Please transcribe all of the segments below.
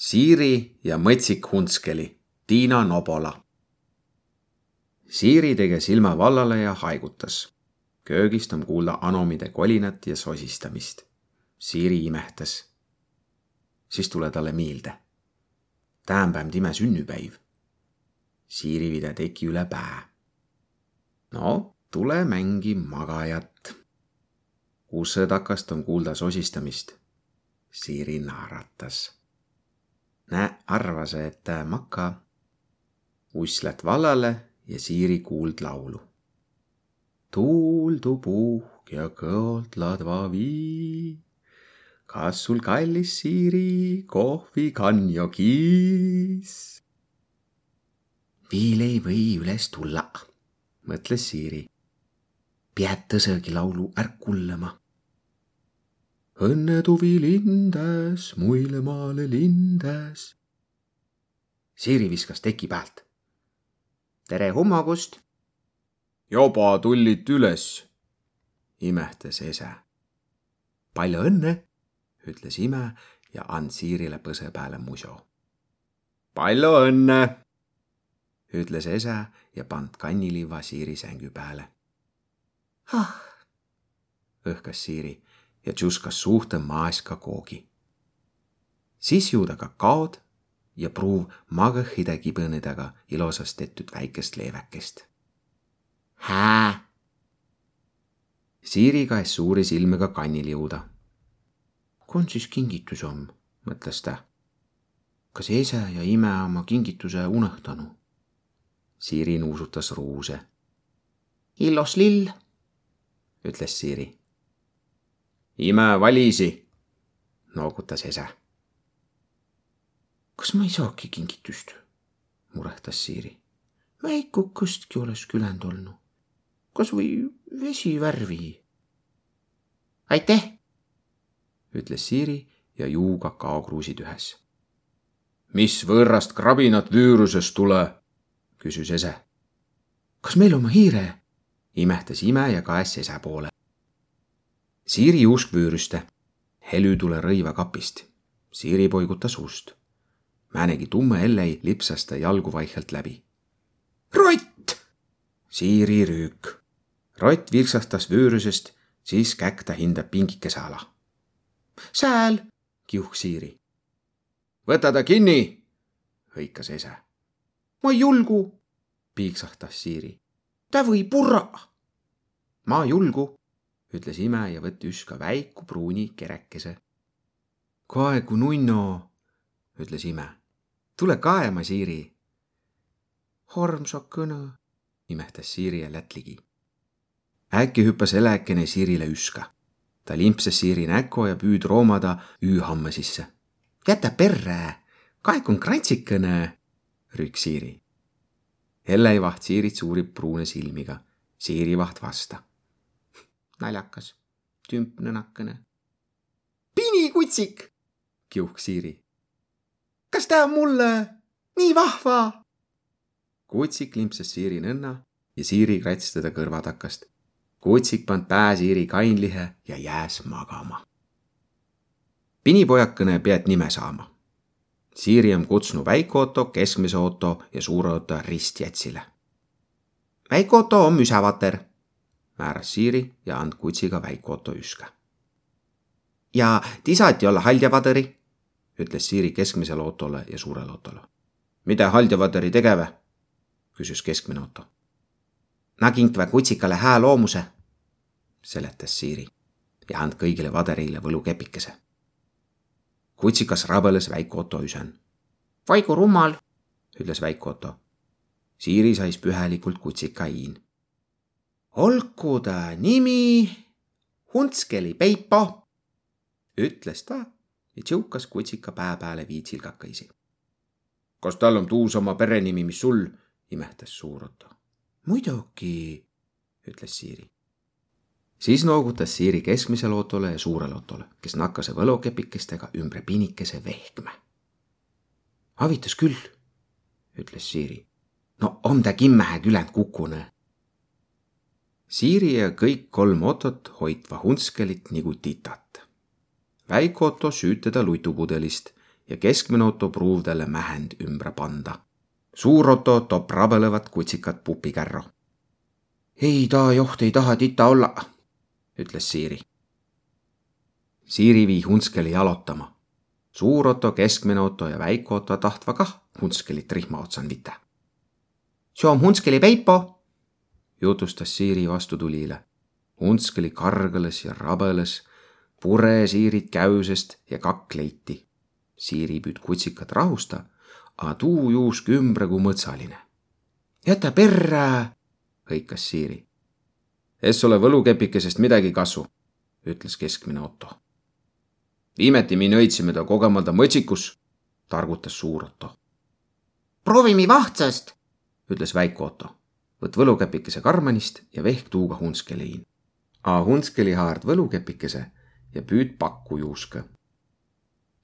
Siiri ja mõtsik Hunskeli, Tiina Nobola. Siiri tegi silma vallale ja haigutas. köögist on kuulda anomide kolinat ja sosistamist. Siiri imehtas. siis tule talle meelde. tämpäev time sünnipäiv. Siiri vida teki üle pää. no tule mängi magajat. usse takast on kuulda sosistamist. Siiri naeratas Nä arvas, et maka. uss lätt vallale ja Siiri kuuld laulu. tuuldu puhk ja kõolt ladva vii. kas sul kallis Siiri kohvikann jo kiis? viil ei või üles tulla, mõtles Siiri. pead tõsegi laulu ärk kullama õnnetuvi lindes, muile maale lindes. Siiri viskas teki pealt. tere hommikust. juba tullid üles, imehtas ese. palju õnne, ütles ime ja and Siirile põse peale muso. palju õnne, ütles ese ja pand kanniliiva Siiri sängu peale. ah, õhkas Siiri ja tšuskas suhte maaska koogi. siis juuda kakaod ja pruuv magõhide kibõnedega ilosast tehtud väikest leevekest. hää. Siiri kaes suuri silmega kannil jõuda. kui on siis kingitus on, mõtles ta. kas ese ja ime oma kingituse unõhtanu? Siiri nuusutas ruuse. illos lill, ütles Siiri ime valisi, noogutas ese. kas ma ei saagi kingitust? murehtas Siiri. väikukestki oleks küljend olnud. kas või vesivärvi? aitäh, ütles Siiri ja juu kakaokruusid ühes. mis võõrast krabinat vüürusest tule? küsis ese. kas meil oma hiire? imehtas ime ja kaes ese poole. Siiri juusk vüürüste. helü tule rõiva kapist. Siiri poigutas ust. määnegi tumme hellei lipsas ta jalgu vaikselt läbi. rott! Siiri rüük. rott virksastas vüürusest, siis käkk ta hindab pingikese ala. sääl, kiuh Siiri. võta ta kinni, hõikas ese. ma ei julgu, piiksahtas Siiri. ta või purra. ma julgu ütles ime ja võttis ka väiku pruuni kerekese. kaegu nunno, ütles ime. tule kaema, Siiri. armsa kõne, imehtas Siiri ja lätt ligi. äkki hüppas elekene Siirile üska. ta limpsas Siiri näkku ja püüd roomada üühamma sisse. jäta perre, kaeg on krantsikene, rüüks Siiri. Elle vaht Siirit suurib pruune silmiga. Siiri vaht vasta naljakas, tümpnõnakene. pinikutsik, kiuhk Siiri. kas ta on mulle nii vahva? kutsik limpsas Siiri nõnna ja Siiri kratsis teda kõrvatakast. kutsik pand pää Siiri kainlihe ja jääs magama. pinipojakene pead nime saama. Siiri on kutsunud väikeauto, keskmise auto ja suure auto ristjätsile. väikeauto on müsavater määras Siiri ja and kutsiga väikauto üska. ja tisati olla haldjavadõri, ütles Siiri keskmisele autole ja suurele autole. mida haldjavadõri tegeve? küsis keskmine auto. Naginkve kutsikale hää loomuse, seletas Siiri ja and kõigile vaderile võlukepikese. kutsikas rabeles väikauto üsen. vaigu rummal, ütles väikauto. Siiri sais pühelikult kutsika hiin olgu ta nimi Hunskeli Peipo, ütles ta ja tšõukas kutsika pää peale viitsilgakaisi. kas tal on tuusama perenimi, mis sul, imehtas Suuroto. muidugi, ütles Siiri. siis noogutas Siiri keskmisele autole ja suurele autole, kes nakkase võlukepikestega ümber pinikese vehkme. avitas küll, ütles Siiri. no on ta kimmähe küljend kukune Siiri ja kõik kolm Otot hoidva Hunskelit nagu titat. väike Otto süüd teda lutupudelist ja keskmine Otto pruuv talle mähend ümber panda. suur Otto toob rabelevat kutsikat pupikärro. ei ta joht ei taha tita olla, ütles Siiri. Siiri vii Hunskeli jalutama. suur Otto, keskmine Otto ja väike Otto tahtva kah Hunskelit rihma otsan vita. see on Hunskeli Peipo, jutustas Siiri vastutulile. Hunskeli kargales ja rabeles, pure Siirit käüsest ja kakleiti Siiri püüd kutsikat rahusta, a tuu juusk ümbre kui mõtsaline. jäta perre, hõikas Siiri. Es ole võlukepikesest midagi kasu, ütles keskmine Otto. viimati me nõitsime ta kogemata mõtsikus, targutas suur Otto. proovime vahtsast, ütles väike Otto. Võt võlukepikese karmanist ja vehk tuuga hunskeliin. A hunskeli haard võlukepikese ja püüd pakku juuska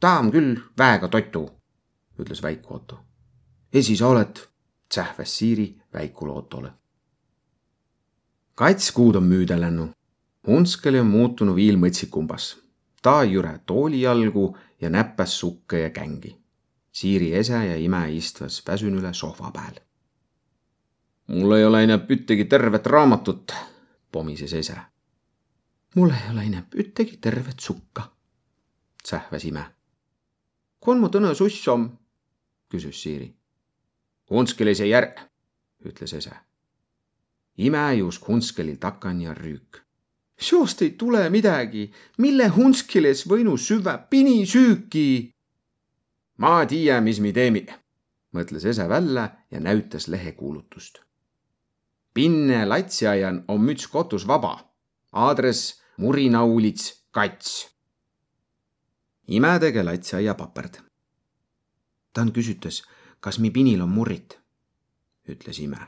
ta on küll väega totu, ütles väiku Otto. esi sa oled, tsähväs Siiri väikule Ottole. kats kuud on müüda lännu. Hunskeli on muutunud viil mõtsikumbas. ta jüre tooli jalgu ja näppas sukke ja kängi. Siiri ese ja ime istvas väsünüle sohva peal. Mul ei ole enam ühtegi tervet raamatut, pomises ese. mul ei ole enam ühtegi tervet sukka, sähvas ime kon mu tõne suss om? küsis Siiri. Hunskelise järg, ütles ese. imejuusk Hunskelil takan ja rüük. seost ei tule midagi, mille Hunskeles võinu süvä pinisüüki. ma tiiä, mis mi teemi, mõtles ese välja ja näütas lehekuulutust. Pinne latsiaian on müts kotus vaba. aadress Murinaulits kats imetege latsiaia paperd. Tan küsitas, kas mi pinil on murrit, ütles ime.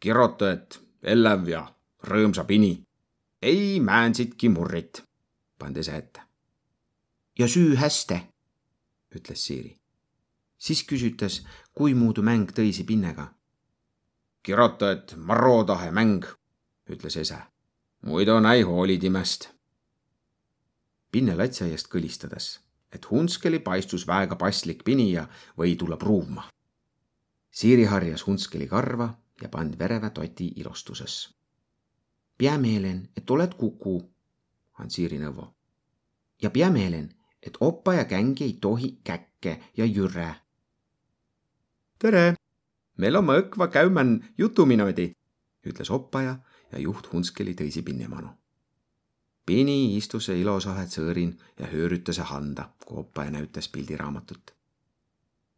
kirjuta, et ellev ja rõõmsa pini. ei määnsitki murrit, pandi ise ette. ja süü hästi, ütles Siiri. siis küsitas, kui muudu mäng tõisi pinnega. Kirjuta, et marrotahe mäng, ütles ise. muidu näi hoolid imest Pinne latsiaiast kõlistades, et Hunskeli paistus väega paslik pinija või tulla pruuvma. Siiri harjas Hunskeli karva ja pand vereve toti ilustuses. pea meelen, et oled kuku, on Siiri nõvo. ja pea meelen, et opa ja kängi ei tohi käkke ja jüre. tere, meil on mõkva käümän jutuminudi, ütles oppaja ja juht Hunskeli tõisi pinnemanu Pini istus ilosahe tsõõrin ja hööritas handa, kui oppaja näütas pildiraamatut.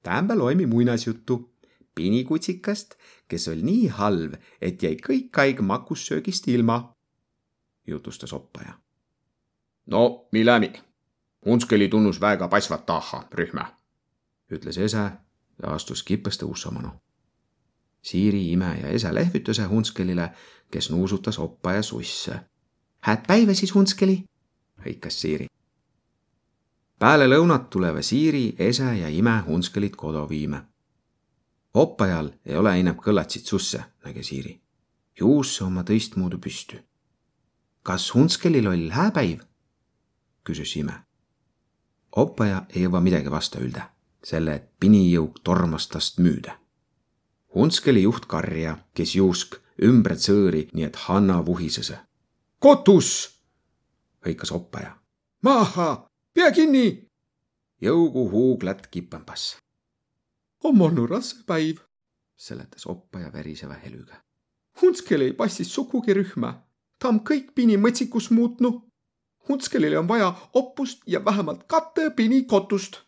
täämbä loemi muinasjuttu Pini kutsikast, kes oli nii halv, et jäi kõik aeg makussöögist ilma, jutustas oppaja. no millämi, Unskeli tunnus väga pasvat taha rühma, ütles ese ja astus kipõste ussamanu. Siiri ime ja ese lehvituse Hunskelile, kes nuusutas oppaja susse Hääd päivä siis, Hunskeli, hõikas Siiri. Pääle lõunat tuleva Siiri, Ese ja ime Hunskelit kodu viime. oppajal ei ole enam kõlatsit susse, nägi Siiri. juusse oma tõistmoodi püstü. kas Hunskelil oli hää päiv? küsis ime. oppaja ei jõua midagi vastu öelda, selle et pinijõuk tormas tast müüda. Hunskeli juht karja, kes juusk ümber tsõõri, nii et Hanna vuhisese kotus, hõikas oppaja. maha, pea kinni. jõugu huuglat kipambas. on olnud raske päiv, seletas oppaja väriseva helüga. Hunskel ei passis sugugi rühma, ta on kõik pini mõtsikus muutnud. Hunskelile on vaja oppust ja vähemalt kate pini kotust.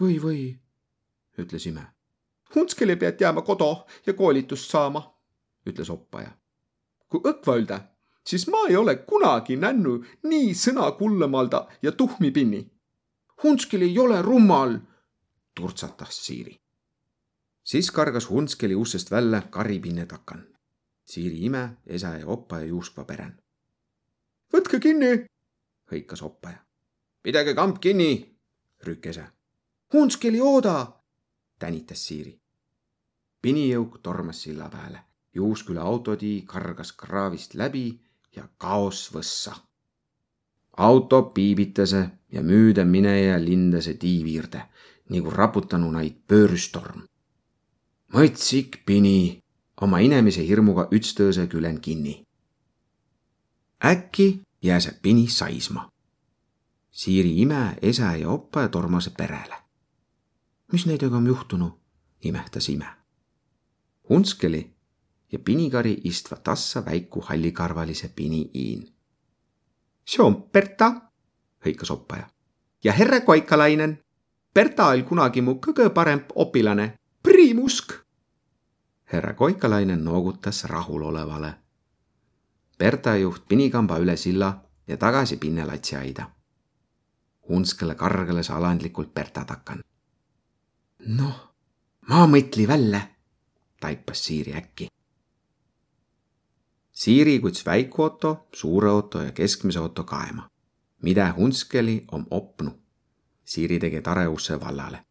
või, või, ütles ime. Hunskeli pead jääma kodu ja koolitust saama, ütles oppaja. kui õkva öelda siis ma ei ole kunagi nännu nii sõnakullemalda ja tuhmipinni. Hunskil ei ole rummal, turtsatas Siiri. siis kargas Hunskeli ussest välja karipinne takan. Siiri ime, esa ja opa ja juuskva peren. võtke kinni, hõikas oppaja. pidage kamp kinni, rükk ese. Hunskeli ooda, tänitas Siiri. Pinijõuk tormas silla peale Juusküla autotii kargas kraavist läbi ja kaos võssa. auto piibitase ja müüde mineja lindase tiiviirde nagu raputanu neid pöörstorm. mõtsik pini oma inemise hirmuga ütstõõse külen kinni. äkki jääseb pini saisma. Siiri ime, esa ja opa tormase perele. mis nendega on juhtunud, imehtas ime. Hunskeli ja pinikari istva tassa väiku hallikarvalise pini iin. see on Berta, hõikas oppaja. ja herre Koikalainen. Berta oli kunagi mu kõige parem opilane, priimusk. härra Koikalainen noogutas rahulolevale. Berta juht pinikamba üle silla ja tagasi pinnelatsi aida. Hunskele kargeles alandlikult Berta takan. noh, ma mõtli välja, taipas Siiri äkki Siiri kuts väiku auto, suure auto ja keskmise auto kaema. mida Hunskeli om opnu. Siiri tegi tare usse vallale.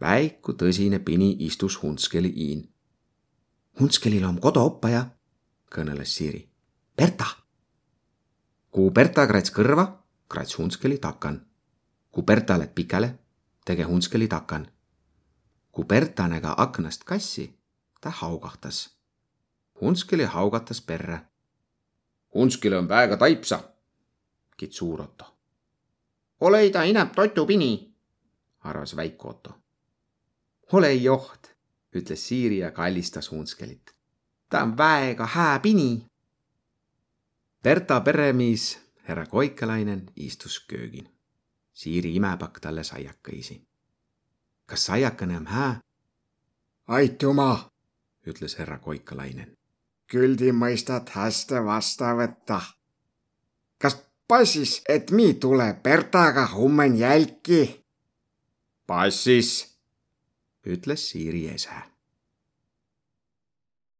väiku tõsine pini istus Hunskeli iin. Hunskelil om koduoppaja, kõneles Siiri. Berta. kui Berta krats kõrva, krats Hunskeli takan. kui Berta lätt pikale, tege Hunskeli takan. kui Berta näga aknast kassi, ta haugahtas Hunskeli haugatas perre. Hunskil on väega taipsa, kits suur Otto. ole ta ineb totupini, arvas väik Otto. ole joht, ütles Siiri ja kallistas Hunskelit. ta on väega hää pini. Berta peremees, härra Koikalainen, istus köögin. Siiri imepakk talle saiakõisi. kas saiakene on hää? aitüma, ütles härra Koikalainen küll te mõistad hästi vasta võtta. kas passis, et mi tule Bertaga homme jälki? passis, ütles Siiri ese